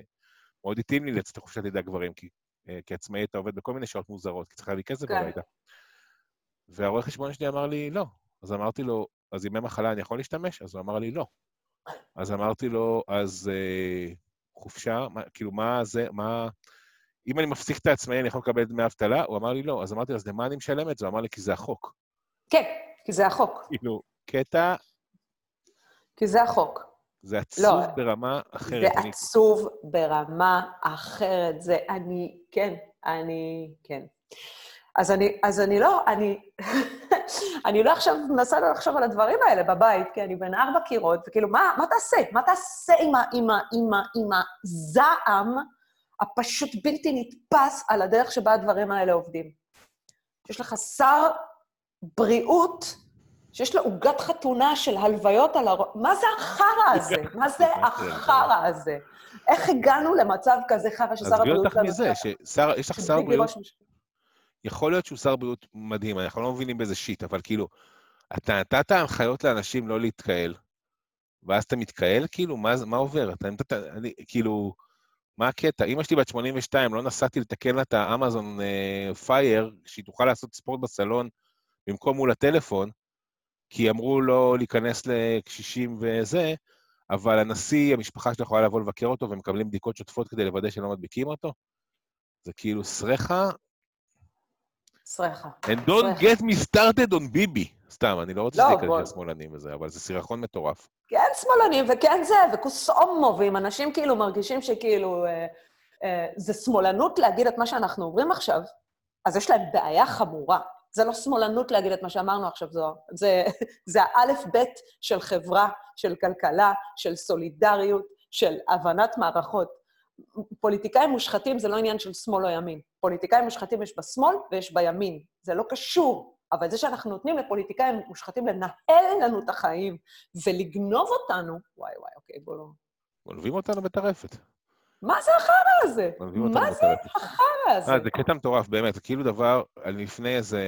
מאוד התאים לי לצאת לחופשת לידה גברים, כי אה, כעצמאי אתה עובד בכל מיני שעות מוזרות, כי צריך להביא כסף כן. הביתה. והרואה חשבון שלי אמר לי, לא. אז אמרתי לו, אז ימי מחלה אני יכול להשתמש? אז הוא אמר לי, לא. אז אמרתי לו, אז אה, חופשה, מה, כאילו, מה זה, מה... אם אני מפסיק את העצמאי, אני יכול לקבל דמי אבטלה? הוא אמר לי, לא. אז אמרתי אז למה אני משלם את זה? הוא אמר לי, כי זה החוק. כן, כי זה החוק. כאילו, קטע... כי זה החוק. זה עצוב לא, ברמה אחרת. זה אני... עצוב ברמה אחרת. זה אני, כן, אני, כן. אז אני, אז אני לא, אני... אני לא עכשיו מנסה לא לחשוב על הדברים האלה בבית, כי אני בין ארבע קירות, וכאילו, מה, מה תעשה? מה תעשה עם, ה, עם, ה, עם, ה, עם הזעם הפשוט בלתי נתפס על הדרך שבה הדברים האלה עובדים? יש לך שר בריאות שיש לו עוגת חתונה של הלוויות על הראש. מה זה החרא הזה? מה זה החרא הזה? איך הגענו למצב כזה חרא ששר הבריאות... עזבי אותך מזה, שיש לך שר בריאות... יכול להיות שהוא שר בריאות מדהים, אנחנו לא מבינים באיזה שיט, אבל כאילו, אתה נתת הנחיות לאנשים לא להתקהל, ואז אתה מתקהל, כאילו, מה, מה עובר? אתה נתת, אני, כאילו, מה הקטע? אמא שלי בת 82, לא נסעתי לתקן לה את האמזון פייר, uh, שהיא תוכל לעשות ספורט בסלון במקום מול הטלפון, כי אמרו לו להיכנס לקשישים וזה, אבל הנשיא, המשפחה שלו יכולה לבוא לבקר אותו, ומקבלים בדיקות שוטפות כדי לוודא שלא מדביקים אותו. זה כאילו סרחה. סרחה. And don't get me started on ביבי. סתם, אני לא רוצה לא, שזה ייכנס שמאלנים וזה, אבל זה סירחון מטורף. כן שמאלנים, וכן זה, וכוס הומו, ואם אנשים כאילו מרגישים שכאילו אה, אה, זה שמאלנות להגיד את מה שאנחנו אומרים עכשיו, אז יש להם בעיה חמורה. זה לא שמאלנות להגיד את מה שאמרנו עכשיו, זוהר. זה, זה האלף-בית של חברה, של כלכלה, של סולידריות, של הבנת מערכות. פוליטיקאים מושחתים זה לא עניין של שמאל או ימין. פוליטיקאים מושחתים יש בשמאל ויש בימין. זה לא קשור. אבל זה שאנחנו נותנים לפוליטיקאים מושחתים לנהל לנו את החיים ולגנוב אותנו, וואי וואי, אוקיי, בוא לא... גונבים אותנו בטרפת. מה זה החרא הזה? מה זה החרא הזה? אה, זה קטע מטורף, באמת, זה כאילו דבר, לפני איזה...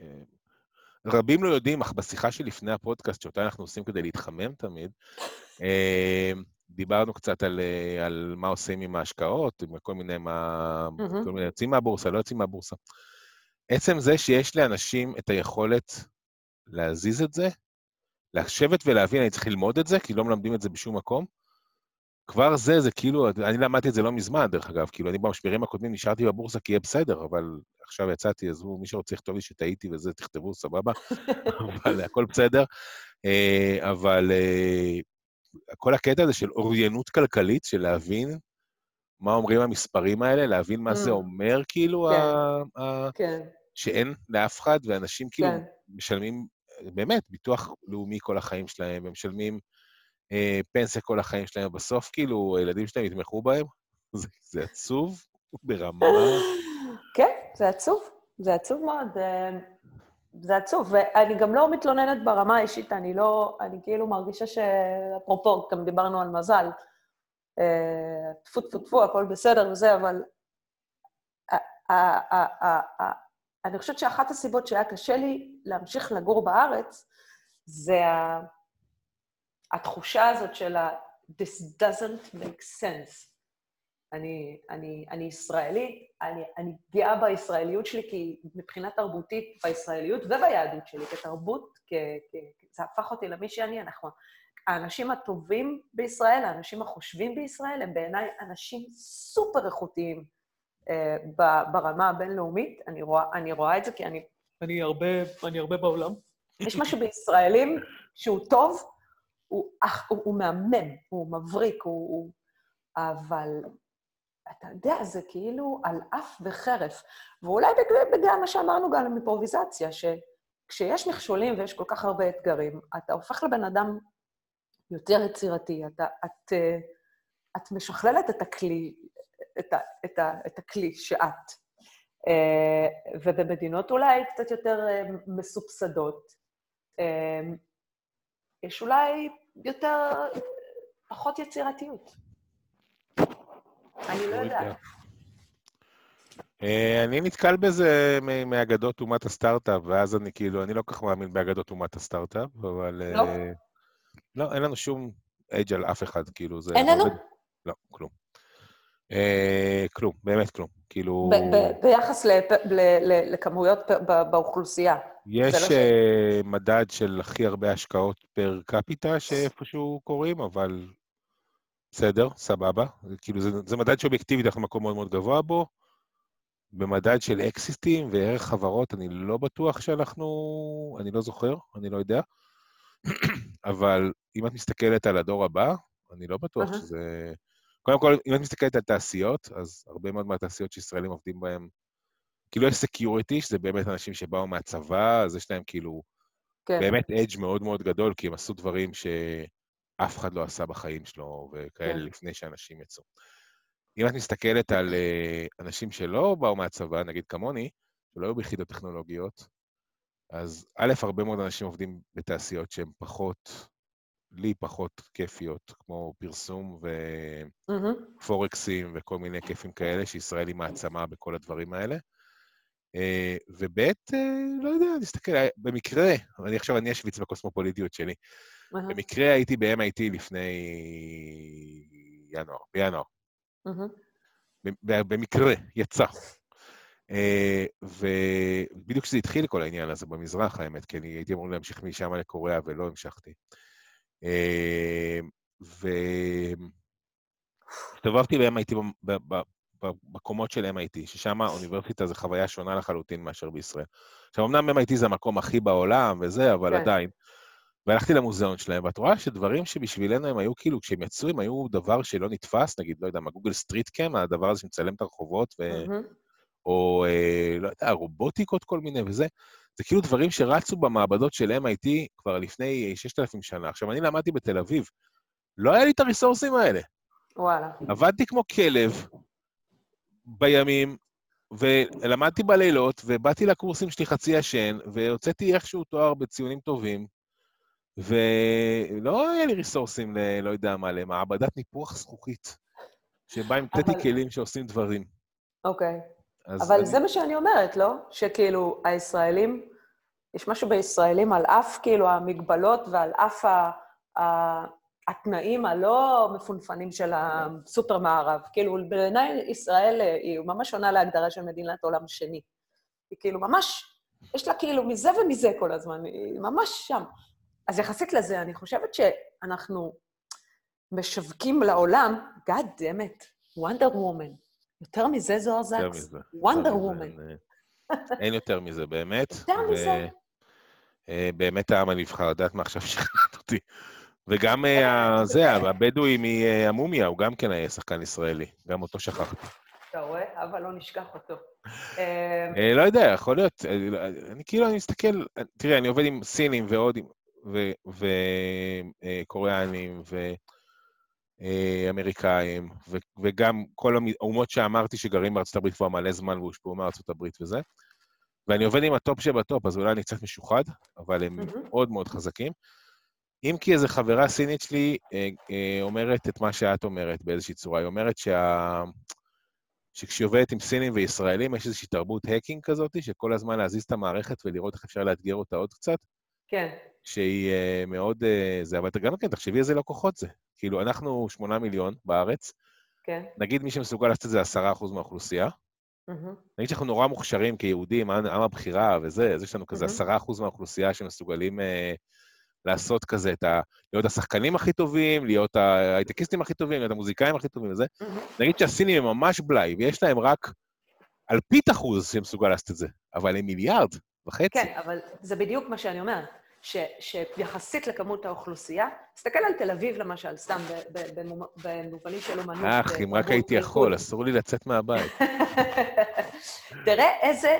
אה, רבים לא יודעים, אך בשיחה שלפני הפודקאסט, שאותה אנחנו עושים כדי להתחמם תמיד, אה, דיברנו קצת על, על מה עושים עם ההשקעות, עם כל מיני, מה... כל מיני, יוצאים מהבורסה, לא יוצאים מהבורסה. עצם זה שיש לאנשים את היכולת להזיז את זה, לשבת ולהבין, אני צריך ללמוד את זה, כי לא מלמדים את זה בשום מקום, כבר זה, זה כאילו, אני למדתי את זה לא מזמן, דרך אגב, כאילו, אני במשברים הקודמים נשארתי בבורסה כי יהיה בסדר, אבל עכשיו יצאתי, אז מי שרוצה לכתוב לי שטעיתי וזה, תכתבו, סבבה, אבל הכל בסדר. אה, אבל אה, כל הקטע הזה של אוריינות כלכלית, של להבין מה אומרים המספרים האלה, להבין מה זה mm. אומר, כאילו, כן. כן. שאין לאף אחד, ואנשים כאילו כן. משלמים, באמת, ביטוח לאומי כל החיים שלהם, הם משלמים... אה, פנסיה כל החיים שלהם, בסוף כאילו הילדים שלהם יתמכו בהם? זה, זה עצוב ברמה... כן, זה עצוב. זה עצוב מאוד. זה עצוב, ואני גם לא מתלוננת ברמה האישית, אני לא, אני כאילו מרגישה ש... אפרופו, גם דיברנו על מזל, אה, טפו טפו טפו, הכל בסדר וזה, אבל אני חושבת שאחת הסיבות שהיה קשה לי להמשיך לגור בארץ, זה התחושה הזאת של ה- this doesn't make sense. אני, אני, אני ישראלית, אני, אני גאה בישראליות שלי, כי מבחינה תרבותית, בישראליות וביהדות שלי, כתרבות, כ, כ, זה הפך אותי למי שאני, אנחנו... האנשים הטובים בישראל, האנשים החושבים בישראל, הם בעיניי אנשים סופר איכותיים אה, ברמה הבינלאומית. אני רואה, אני רואה את זה כי אני, אני, הרבה, אני הרבה בעולם. יש משהו בישראלים שהוא טוב, הוא, הוא, הוא מהמם, הוא מבריק, הוא, הוא... אבל אתה יודע, זה כאילו על אף וחרף. ואולי בגלל מה שאמרנו גם עם אימפרוביזציה, שכשיש מכשולים ויש כל כך הרבה אתגרים, אתה הופך לבן אדם יותר יצירתי, אתה, את, את משכללת את הכלי, את, ה, את, ה, את הכלי שאת. אה, ובמדינות אולי קצת יותר אה, מסובסדות, אה, יש אולי יותר, פחות יצירתיות. אני לא יודעת. אה, אני נתקל בזה מאגדות אומת הסטארט-אפ, ואז אני כאילו, אני לא כל כך מאמין באגדות אומת הסטארט-אפ, אבל... לא? לא, אין לנו שום אייג' על אף אחד, כאילו, זה... אין לנו? לא, כלום. כלום, באמת כלום. כאילו... ביחס לכמויות באוכלוסייה. יש לא uh, מדד של הכי הרבה השקעות פר קפיטה שאיפשהו קוראים, אבל בסדר, סבבה. כאילו, זה, זה מדד שאובייקטיבית אנחנו מקום מאוד מאוד גבוה בו. במדד של אקסיסטים וערך חברות, אני לא בטוח שאנחנו... אני לא זוכר, אני לא יודע. אבל אם את מסתכלת על הדור הבא, אני לא בטוח uh-huh. שזה... קודם כל, אם את מסתכלת על תעשיות, אז הרבה מאוד מהתעשיות שישראלים עובדים בהן כאילו יש security, שזה באמת אנשים שבאו מהצבא, אז יש להם כאילו כן. באמת edge מאוד מאוד גדול, כי הם עשו דברים שאף אחד לא עשה בחיים שלו, וכאלה כן. לפני שאנשים יצאו. אם את מסתכלת על אה, אנשים שלא באו מהצבא, נגיד כמוני, שלא היו ביחידות טכנולוגיות, אז א', הרבה מאוד אנשים עובדים בתעשיות שהן פחות, לי פחות כיפיות, כמו פרסום. ופורקסים וכל מיני כיפים כאלה, שישראל היא מעצמה בכל הדברים האלה. אה, וב', אה, לא יודע, נסתכל, במקרה, אני עכשיו, אני אשוויץ בקוסמופוליטיות שלי. מהמם. במקרה הייתי ב-MIT לפני ינואר, בינואר. ב- במקרה, יצא. אה, ובדיוק כשזה התחיל כל העניין הזה במזרח, האמת, כי אני הייתי אמור להמשיך משם לקוריאה ולא המשכתי. אה, והסתובבתי ב-MIT, בקומות של MIT, ששם האוניברסיטה זה חוויה שונה לחלוטין מאשר בישראל. עכשיו, אמנם MIT זה המקום הכי בעולם וזה, אבל כן. עדיין. והלכתי למוזיאון שלהם, ואת רואה שדברים שבשבילנו הם היו כאילו, כשהם יצאו, הם היו דבר שלא נתפס, נגיד, לא יודע מה, גוגל סטריט קאם, הדבר הזה שמצלם את הרחובות, ו... או, אה, לא יודע, רובוטיקות כל מיני וזה. זה כאילו דברים שרצו במעבדות של MIT כבר לפני 6,000 שנה. עכשיו, אני למדתי בתל אביב, לא היה לי את הריסורסים האלה. וואלה. עבדתי כמו כלב בימים, ולמדתי בלילות, ובאתי לקורסים שלי חצי ישן, והוצאתי איכשהו תואר בציונים טובים, ולא היה לי ריסורסים ל... לא יודע מה, למעבדת ניפוח זכוכית, שבה המצאתי אבל- כלים שעושים דברים. אוקיי. אבל אני- זה מה שאני אומרת, לא? שכאילו, הישראלים, יש משהו בישראלים על אף כאילו המגבלות ועל אף ה, ה, התנאים הלא מפונפנים של הסופר מערב. כאילו, בעיניי ישראל אה, היא ממש עונה להגדרה של מדינת עולם שני. היא כאילו ממש, יש לה כאילו מזה ומזה כל הזמן, היא ממש שם. אז יחסית לזה, אני חושבת שאנחנו משווקים לעולם, God damn it, וונדר וומן. יותר מזה, זוהר זקס? יותר. מזה, אה, אין יותר מזה, באמת. יותר מזה. אה, באמת העם הנבחר, יודעת מה עכשיו שכנעת אותי. וגם אה, זה, הבדואי מהמומיה, הוא גם כן היה שחקן ישראלי, גם אותו שכחתי. אתה רואה? אבל לא נשכח אותו. לא יודע, יכול להיות, אני כאילו, אני מסתכל, תראה, אני עובד עם סינים והודים, וקוריאנים, ואמריקאים, וגם כל האומות שאמרתי שגרים בארצות הברית כבר מלא זמן והושפעו מארצות הברית וזה. ואני עובד עם ה top שב top, אז אולי אני קצת משוחד, אבל הם מהמם. מאוד מאוד חזקים. אם כי איזו חברה סינית שלי אה, אה, אומרת את מה שאת אומרת באיזושהי צורה, היא אומרת שה... שכשהיא עובדת עם סינים וישראלים, יש איזושהי תרבות hacking כזאת, שכל הזמן להזיז את המערכת ולראות איך אפשר לאתגר אותה עוד קצת, כן, שהיא אה, מאוד... אה, זה, אבל גם כן, תחשבי איזה לקוחות זה. כאילו, אנחנו שמונה מיליון בארץ, כן. נגיד מי שמסוגל לעשות את זה עשרה אחוז מהאוכלוסייה, מהמם. נגיד שאנחנו נורא מוכשרים כיהודים, עם עם הבחירה וזה, אז יש לנו כזה. עשרה אחוז מהאוכלוסייה שמסוגלים אה, לעשות כזה את ה... להיות השחקנים הכי טובים, להיות ההייטקיסטים הכי טובים, להיות המוזיקאים הכי טובים וזה. מהמם. נגיד שהסינים הם ממש בלאי, ויש להם רק אלפית אחוז שמסוגל לעשות את זה, אבל הם מיליארד וחצי. כן, אבל זה בדיוק מה שאני אומרת, ש, שיחסית לכמות האוכלוסייה, תסתכל על תל אביב למשל, סתם במובנים של אומנות. אך, אם רק הייתי יכול. אסור לי לצאת מהבית. תראה איזה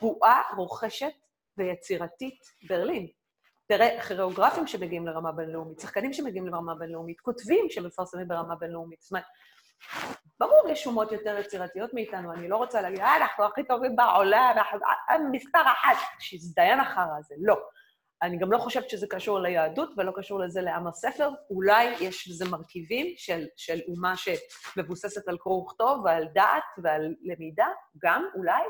בועה רוכשת ויצירתית ברלין. תראה, כירואוגרפים שמגיעים לרמה בינלאומית, שחקנים שמגיעים לרמה בינלאומית, כותבים שמפרסמים ברמה בינלאומית. זאת אומרת, ברור, יש אומות יותר יצירתיות מאיתנו, אני לא רוצה להגיד, אה, אנחנו הכי טובים בעולם, אנחנו אה, מספר אחת, שיזדיין אחר הזה. לא. אני גם לא חושבת שזה קשור ליהדות ולא קשור לזה לעם הספר. אולי יש לזה מרכיבים של, של אומה שמבוססת על קרוא וכתוב ועל דעת ועל למידה, גם, אולי,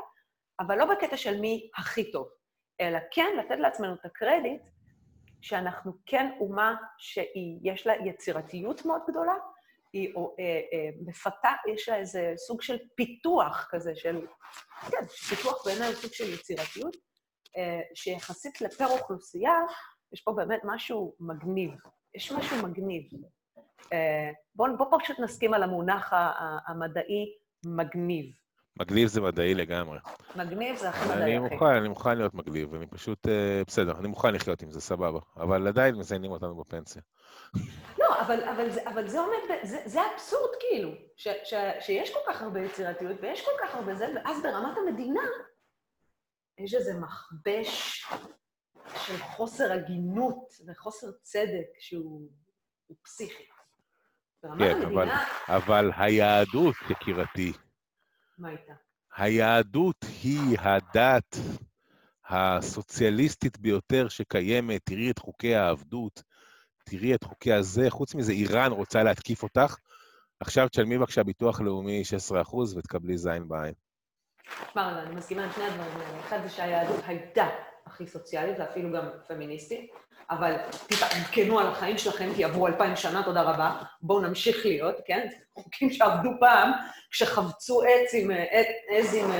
אבל לא בקטע של מי הכי טוב, אלא כן לתת לעצמנו את הקרדיט שאנחנו כן אומה שיש לה יצירתיות מאוד גדולה, היא אה, אה, מפתה, יש לה איזה סוג של פיתוח כזה של, כן, פיתוח בעיניי סוג של יצירתיות, אה, שיחסית לפר אוכלוסייה, יש פה באמת משהו מגניב. יש משהו מגניב. בואו בוא פשוט נסכים על המונח המדעי מגניב. מגניב זה מדעי לגמרי. מגניב זה הכי אני מדעי, אחי. מוכן, אני מוכן להיות מגניב, אני פשוט, אה, בסדר, אני מוכן לחיות עם זה, סבבה. אבל עדיין מזיינים אותנו בפנסיה. לא, אבל, אבל, זה, אבל זה עומד, זה, זה אבסורד כאילו, ש, ש, שיש כל כך הרבה יצירתיות ויש כל כך הרבה זה, ואז ברמת המדינה, יש איזה מכבש של חוסר הגינות וחוסר צדק שהוא פסיכי. כן, אבל, אבל היהדות, יקירתי, מה הייתה? היהדות היא הדת הסוציאליסטית ביותר שקיימת, תראי את חוקי העבדות, תראי את חוקי הזה, חוץ מזה, איראן רוצה להתקיף אותך, עכשיו תשלמי בבקשה ביטוח לאומי 16% ותקבלי זין בעין. תשמע, אני מסכימה עם שני הדברים האלה. אחד זה שהיהדות הייתה הכי סוציאלית, ואפילו גם פמיניסטית, אבל תתעדכנו על החיים שלכם, כי עברו אלפיים שנה, תודה רבה. בואו נמשיך להיות, כן? חוקים שעבדו פעם, כשחבצו עץ עם... עז עם...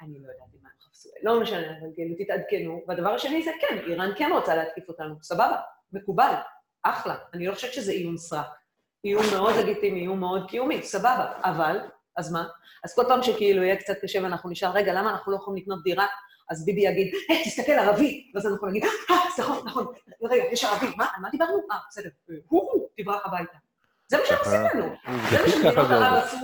אני לא יודעת אם הם חפשו, לא משנה, אבל כאילו, תתעדכנו. והדבר השני זה כן, איראן כן רוצה להתקיף אותנו, סבבה, מקובל, אחלה. אני לא חושבת שזה איום סרק. איום מאוד לגיטימי, איום מאוד קיומי, סבבה. אבל, אז מה? אז כל פעם שכאילו יהיה קצת קשה ואנחנו נשאל, רגע, למה אנחנו לא יכולים לקנות דירה? אז ביבי יגיד, היי, תסתכל, ערבי. ואז אנחנו נגיד, אה, נכון, נכון, רגע, יש ערבי, מה, על מה דיברנו? אה, בסדר, הוא, תברח הביתה. זה מה שהם עושים לנו. זה מה שמדינות ערב עשו.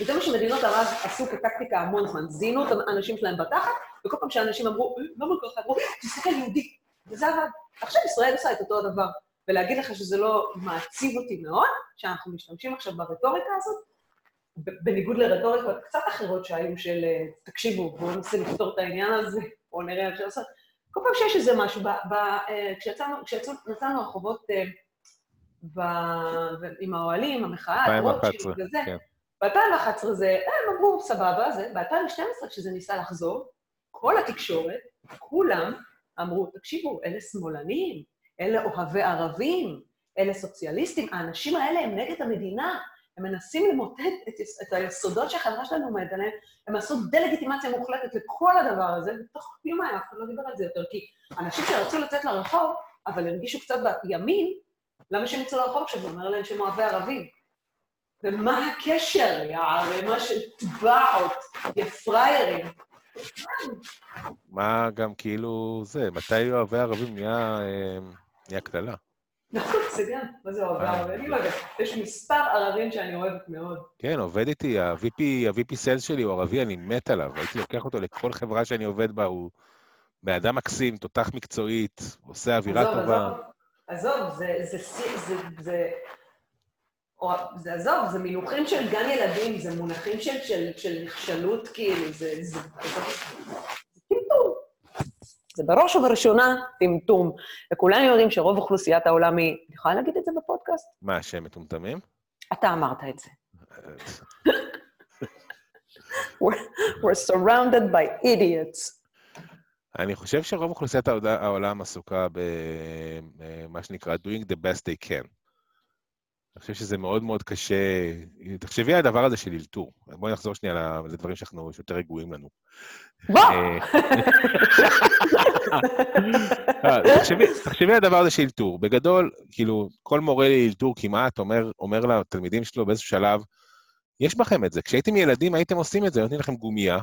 וזה מה שמדינות ערב עשו כטקטיקה המון זמן. זינו את האנשים שלהם בתחת, וכל פעם שאנשים אמרו, למה ככה? אמרו, תסתכל יהודי. וזה עבד. עכשיו ישראל עושה את אותו הדבר. ולהגיד לך שזה לא מעציב אותי מאוד, שאנחנו משתמשים עכשיו ברטוריקה הזאת, בניגוד לרטוריקות קצת אחרות שהיו של, תקשיבו, בואו ננסה לפתור את העניין הזה, בואו נראה איך לעשות. כל פעם שיש איזה משהו, כשיצאנו, כשיצאנו לרחובות עם האוהלים, המחאה, הרוטשילד וזה, כן. ב-2011 זה, הם אמרו, סבבה, זה, ב-2012 כשזה ניסה לחזור, כל התקשורת, כולם אמרו, תקשיבו, אלה שמאלנים, אלה אוהבי ערבים, אלה סוציאליסטים, האנשים האלה הם נגד המדינה, הם מנסים למוטט את, את היסודות שהחברה שלנו עומדת עליהן, הם עשו דה-לגיטימציה מוחלטת לכל הדבר הזה, ותוך יומיים אף אחד לא דיבר על זה יותר, כי אנשים שרצו לצאת לרחוב, אבל הרגישו קצת בימין, למה שהם יצאו לרחוב עכשיו? זה אומר להם שהם אוהבי ערבים. ומה הקשר, יא ערימה של טבעות, יא פריירים? מה גם כאילו זה, מתי אוהבי ערבים נהיה, אה, נהיה קללה? נכון, זה גם, מה זה ערבים? אני אוהבת. יש מספר ערבים שאני אוהבת מאוד. כן, עובד איתי, ה-VP סיילס שלי הוא ערבי, אני מת עליו. הייתי לוקח אותו לכל חברה שאני עובד בה, הוא בן אדם מקסים, תותח מקצועית, עושה אווירה טובה. עזוב, זה, זה, זה, זה, או, זה עזוב, זה מינוחים של גן ילדים, זה מונחים של, של, של נכשלות, כאילו, זה. זה בראש ובראשונה טמטום. וכולנו יודעים שרוב אוכלוסיית העולם היא... אני יכולה להגיד את זה בפודקאסט? מה, שהם מטומטמים? אתה אמרת את זה. we're, we're surrounded by idiots. אני חושב שרוב אוכלוסיית העולם עסוקה במה שנקרא doing the best they can. אני חושב שזה מאוד מאוד קשה. תחשבי על הדבר הזה של אלתור. בואי נחזור שנייה לדברים שאנחנו, שיותר רגועים לנו. בוא! אה, תחשבי על הדבר הזה של אלתור. בגדול, כאילו, כל מורה לאלתור כמעט אומר, אומר לתלמידים שלו באיזשהו שלב, יש בכם את זה. כשהייתם ילדים הייתם עושים את זה, נותנים לכם גומייה.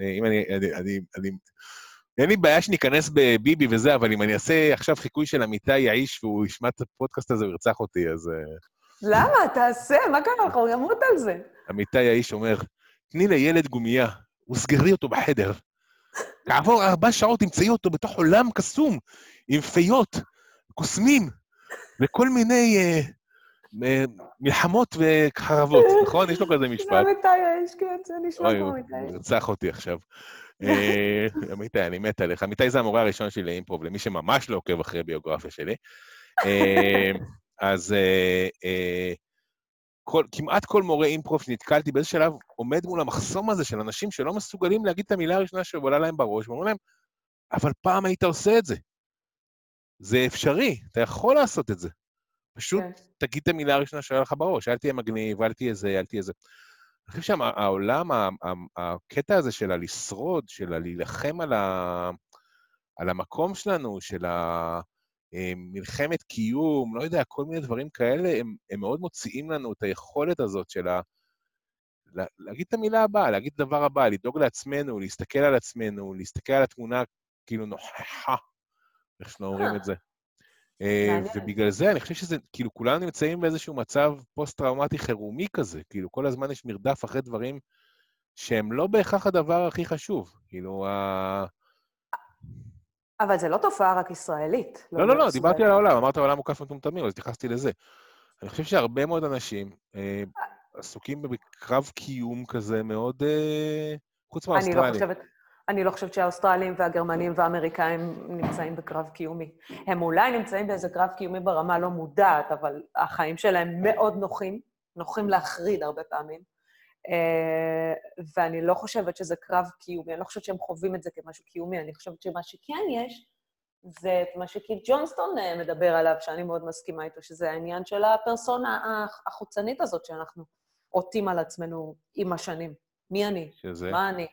אה, אם אני, אני, אני, אני אין לי בעיה שניכנס בביבי וזה, אבל אם אני אעשה עכשיו חיקוי של אמיתי יעיש והוא ישמע את הפודקאסט הזה, הוא ירצח אותי, אז... אה, למה? תעשה, מה קרה לך? הוא ימות על זה. אמיתי האיש אומר, תני לילד גומייה, וסגרי אותו בחדר. כעבור ארבע שעות תמצאי אותו בתוך עולם קסום, עם פיות, קוסמים, וכל מיני אה, אה, מלחמות וחרבות, נכון? יש לו כזה משפט. זה אמיתי האיש, כן, זה נשמע כמו אמיתי. הוא ירצח אותי עכשיו. אה, אמיתי, אני מת עליך. אמיתי זה המורה הראשון שלי לאימפרוב, למי שממש לא עוקב אחרי הביוגרפיה שלי. אז אה, אה, כל, כמעט כל מורה אימפרוב שנתקלתי באיזה שלב עומד מול המחסום הזה של אנשים שלא מסוגלים להגיד את המילה הראשונה שעולה להם בראש, ואומרים להם, אבל פעם היית עושה את זה. זה אפשרי, אתה יכול לעשות את זה. פשוט כן. תגיד את המילה הראשונה שעולה לך בראש, אל תהיה מגניב, אל תהיה זה, אל תהיה זה. אני חושב שהעולם, הקטע הזה של הלשרוד, של הלהילחם על, ה, על המקום שלנו, של ה... אה, מלחמת קיום, לא יודע, כל מיני דברים כאלה, הם, הם מאוד מוציאים לנו את היכולת הזאת של ה... לה, להגיד את המילה הבאה, להגיד את הדבר הבא, לדאוג לעצמנו, להסתכל על עצמנו, להסתכל על התמונה כאילו נוכחה, איך שלא אומרים את זה. אה, ובגלל זה אני חושב שזה, כאילו, כולנו נמצאים באיזשהו מצב פוסט-טראומטי חירומי כזה, כאילו, כל הזמן יש מרדף אחרי דברים שהם לא בהכרח הדבר הכי חשוב. כאילו, ה... אבל זה לא תופעה רק ישראלית. לא, לא, לא, דיברתי. על העולם, אמרת העולם מוקף מטומטמים, אז התייחסתי לזה. אני חושב שהרבה מאוד אנשים אה, עסוקים בקרב קיום כזה מאוד, אה, חוץ אני לא מהאוסטרלים. אני לא חושבת שהאוסטרלים והגרמנים והאמריקאים נמצאים בקרב קיומי. הם אולי נמצאים באיזה קרב קיומי ברמה לא מודעת, אבל החיים שלהם מאוד נוחים, נוחים להחריד הרבה פעמים. אה, ואני לא חושבת שזה קרב קיומי, אני לא חושבת שהם חווים את זה כמשהו קיומי, אני חושבת שמה שכן יש, זה את מה שקיט ג'ונסטון אה, מדבר עליו, שאני מאוד מסכימה איתו, שזה העניין של הפרסונה הח- החוצנית הזאת שאנחנו עוטים על עצמנו עם השנים. מי אני? שזה מה אני?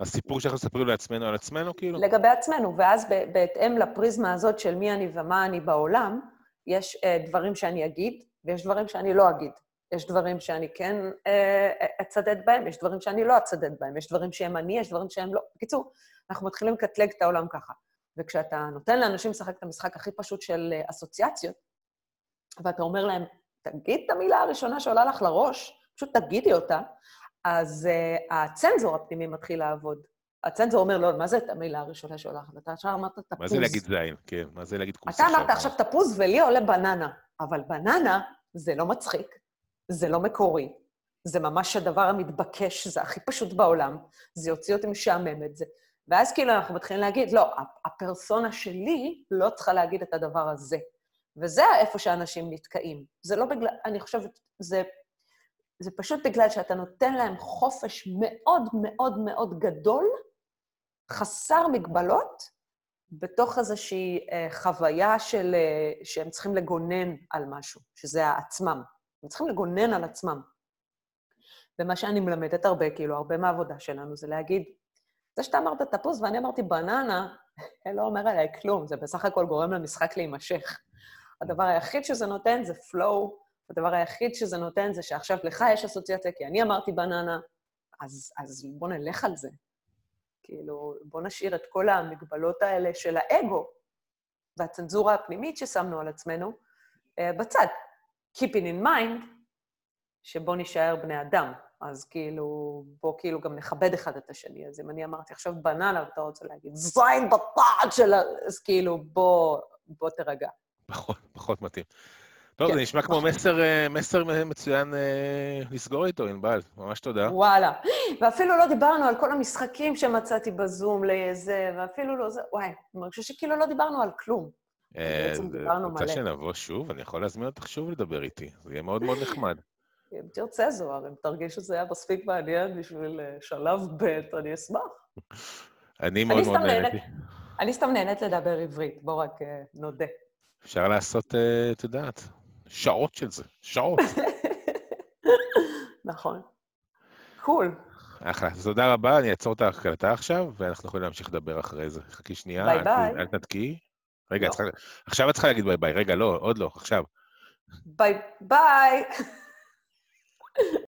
הסיפור שאנחנו מספרים לעצמנו על עצמנו, כאילו? לגבי עצמנו, ואז בהתאם לפריזמה הזאת של מי אני ומה אני בעולם, יש uh, דברים שאני אגיד, ויש דברים שאני לא אגיד. יש דברים שאני כן uh, אצדד בהם, יש דברים שאני לא אצדד בהם, יש דברים שהם אני, יש דברים שהם לא... בקיצור, אנחנו מתחילים לקטלג את העולם ככה. וכשאתה נותן לאנשים לשחק את המשחק הכי פשוט של uh, אסוציאציות, ואתה אומר להם, תגיד את המילה הראשונה שעולה לך לראש, פשוט תגידי אותה, אז uh, הצנזור הפנימי מתחיל לעבוד. הצנזור אומר, לא, מה זה את המילה הראשונה שעולה לך? ואתה עכשיו אמרת תפוז. מה זה להגיד זין? כן, מה זה להגיד כוס אתה אמרת עכשיו תפוז ולי עולה בננה, אבל בננה זה לא מצחיק, זה לא מקורי, זה ממש הדבר המתבקש, זה הכי פשוט בעולם, זה יוציא אותי משעממת, זה... ואז כאילו אנחנו מתחילים להגיד, לא, הפרסונה שלי לא צריכה להגיד את הדבר הזה. וזה איפה שאנשים נתקעים. זה לא בגלל, אני חושבת, זה, זה פשוט בגלל שאתה נותן להם חופש מאוד מאוד מאוד גדול, חסר מגבלות, בתוך איזושהי אה, חוויה של, אה, שהם צריכים לגונן על משהו, שזה עצמם. הם צריכים לגונן על עצמם. ומה שאני מלמדת הרבה, כאילו, הרבה מהעבודה שלנו, זה להגיד, זה שאתה אמרת תפוז ואני אמרתי בננה, לא אומר עליי כלום, זה בסך הכל גורם למשחק להימשך. הדבר היחיד שזה נותן זה flow, הדבר היחיד שזה נותן זה שעכשיו לך יש אסוציאציה, כי אני אמרתי בננה, אז, אז בוא נלך על זה. כאילו, בוא נשאיר את כל המגבלות האלה של האגו והצנזורה הפנימית ששמנו על עצמנו uh, בצד. Keeping in mind שבוא נישאר בני אדם. אז כאילו, בוא כאילו גם נכבד אחד את השני. אז אם אני אמרתי עכשיו בננה ואתה רוצה להגיד זין בטעד של ה... אז כאילו, בוא, בוא תירגע. פחות, פחות מתאים. טוב, כן. זה נשמע כמו מסר, אה, מסר מצוין אה, לסגור איתו, ענבל. ממש תודה. וואלה. ואפילו לא דיברנו על כל המשחקים שמצאתי בזום לזה, ואפילו לא זה... וואי, אני חושבת שכאילו לא דיברנו על כלום. אה, בעצם דיברנו רוצה מלא. שנבוא שוב? אני יכול להזמין אותך שוב לדבר איתי. זה יהיה מאוד מאוד נחמד. אם תרצה, זוהר, אם תרגיש שזה היה מספיק מעניין בשביל אה, שלב ב', אני אשמח. אני מאוד מאוד. נהניתי. אני סתם נהנית לדבר עברית, בוא רק אה, נודה. אפשר לעשות, את יודעת, שעות של זה. שעות. נכון. cool. אחלה. אז תודה רבה, אני אעצור את ההקלטה עכשיו, ואנחנו יכולים להמשיך לדבר אחרי זה. חכי שנייה. ביי ביי. אל תתנתקי. רגע, לא. עכשיו את צריכה להגיד ביי ביי, רגע, לא, עוד לא, עכשיו. ביי ביי.